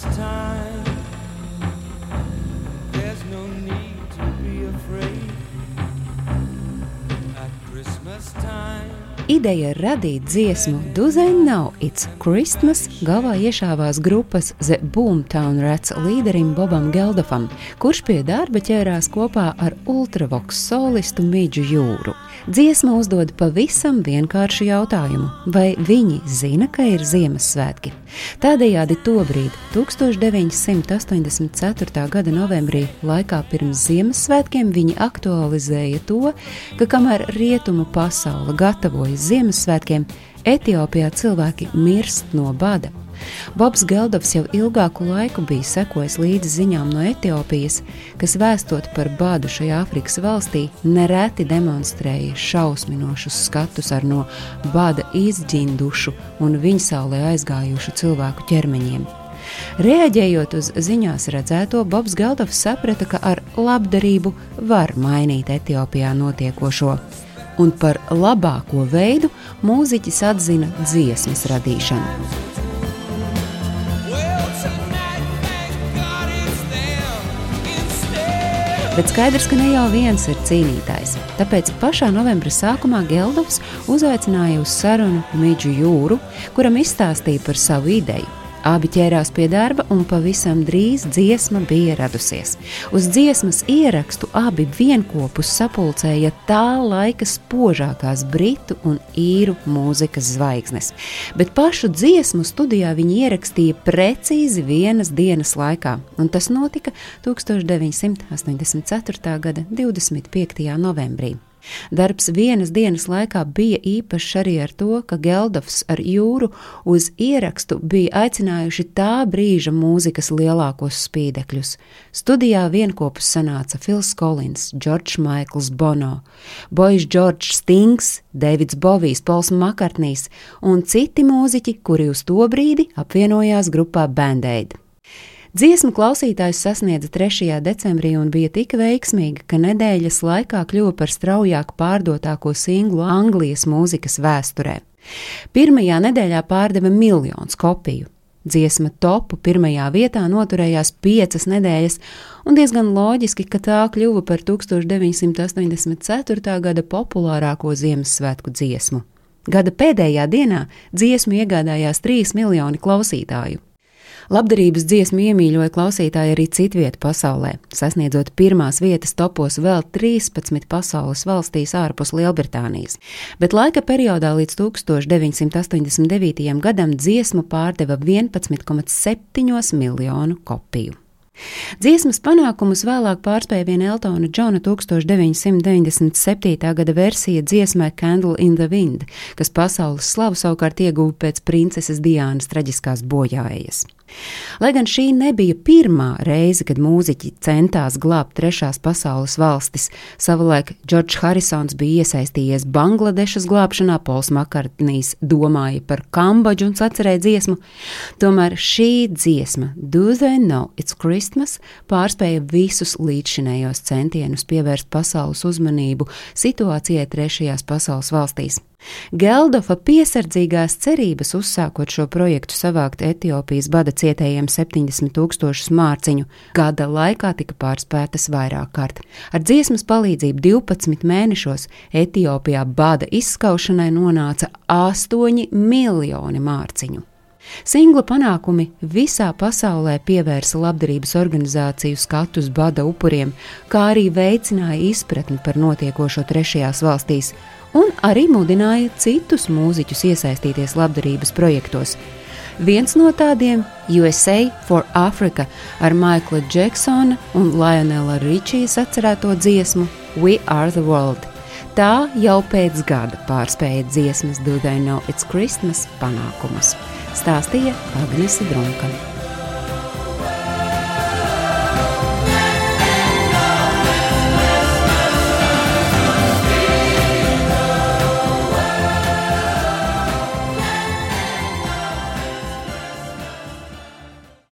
Time. There's no need to be afraid at Christmas time. Ideja radīt dziesmu Duzain Now It's Christmas galvā iešāvās grupas The Boomtown Rats līderim Bobam Geldofam, kurš pie darba ķērās kopā ar ultravoks solistu Midžu Jūru. Dziesma uzdod pavisam vienkāršu jautājumu, vai viņi zina, ka ir Ziemassvētki. Tādējādi tobrīd, 1984. gada novembrī, laikā pirms Ziemassvētkiem, viņi aktualizēja to, ka kamēr rietumu pasaule gatavojas Ziemassvētkiem, Etiopijā cilvēki mirst no bada. Bobs Geldovs jau ilgāku laiku bija sekojis līdzi ziņām no Etiopijas, kas vēstot par badu šajā Āfrikas valstī, nereti demonstrēja šausminošus skatus ar no bada izģindušu un viņsaulē aizgājušu cilvēku ķermeņiem. Reaģējot uz ziņās redzēto, Bobs Geldovs saprata, ka ar labdarību var mainīt Etiopijā notiekošo. Un par labāko veidu mūziķis atzina dziesmas radīšanu. Bet skaidrs, ka ne jau viens ir cīnītājs. Tāpēc pašā novembra sākumā Geldovs uzaicināja uz sarunu Midžu Jūru, kuram izstāstīja par savu ideju. Abi ķērās pie darba, un pavisam drīz dziesma bija radusies. Uz dziesmas ierakstu abi vienopus sapulcēja tā laika spožākās britu un īru mūzikas zvaigznes. Bet pašu dziesmu studijā viņi ierakstīja precīzi vienas dienas laikā, un tas notika 1984. gada 25. novembrī. Darbs vienas dienas laikā bija īpašs arī ar to, ka Geldofs ar jūru uz ierakstu bija aicinājuši tā brīža mūzikas lielākos spīdekļus. Studijā vienopus sanāca Fils Kolins, Džordžs Maikls Bono, Boijs Džordžs Stings, Deivids Bovijs, Pols Makartnīs un citi mūziķi, kuri uz to brīdi apvienojās grupā Band-Aid. Dziesmu klausītājs sasniedza 3. decembrī un bija tik veiksmīga, ka nedēļas laikā kļuva par straujāk pārdotāko singlu Anglijas mūzikas vēsturē. Pirmajā nedēļā pārdeva miljonus kopiju. Dziesma topu pirmajā vietā noturējās piecas nedēļas, un diezgan loģiski, ka tā kļuva par 1984. gada populārāko Ziemassvētku dziesmu. Gada pēdējā dienā dziesmu iegādājās 3 miljoni klausītāju. Labdarības dziesmu iemīļoja klausītāji arī citvietā pasaulē, sasniedzot pirmās vietas topos vēl 13 pasaules valstīs ārpus Lielbritānijas. Bet laika periodā līdz 1989. gadam dziesmu pārdeva 11,7 miljonu kopiju. Dziesmas panākumus vēlāk pārspēja viena Eltona Džona 1997. gada versija dziesmai Candle in the Wind, kas pasaules slavu savukārt ieguva pēc princeses Diānas traģiskās bojājas. Lai gan šī nebija pirmā reize, kad mūziķi centās glābt trešās pasaules valstis, savulaik Džordžs Harisons bija iesaistījies Bangladešas glābšanā, Pols Makartnīs domāja par Kambodžu un sacerēja dziesmu, tomēr šī dziesma, Do They Know It's Christmas, pārspēja visus līdzšinējos centienus pievērst pasaules uzmanību situācijai trešajās pasaules valstīs. Geldofa piesardzīgās cerības uzsākot šo projektu savākt Etiopijas bada cietējiem 70 tūkstošus mārciņu, gada laikā tika pārspētas vairāk kārt. Ar dziesmas palīdzību 12 mēnešos Etiopijā bada izskaušanai nonāca 8 miljoni mārciņu. Singla panākumi visā pasaulē pievērsa labdarības organizāciju skatu uz bada upuriem, kā arī veicināja izpratni par notiekošo trešajās valstīs, un arī mudināja citus mūziķus iesaistīties labdarības projektos. Viens no tādiem - USA for Africa ar Maikla Džeksona un Lionela Ričijas atcerēto dziesmu We Are the World. Tā jau pēc gada pārspēja dziesmas Do They Know It's Christmas panākumus, stāstīja Agnese Drunka.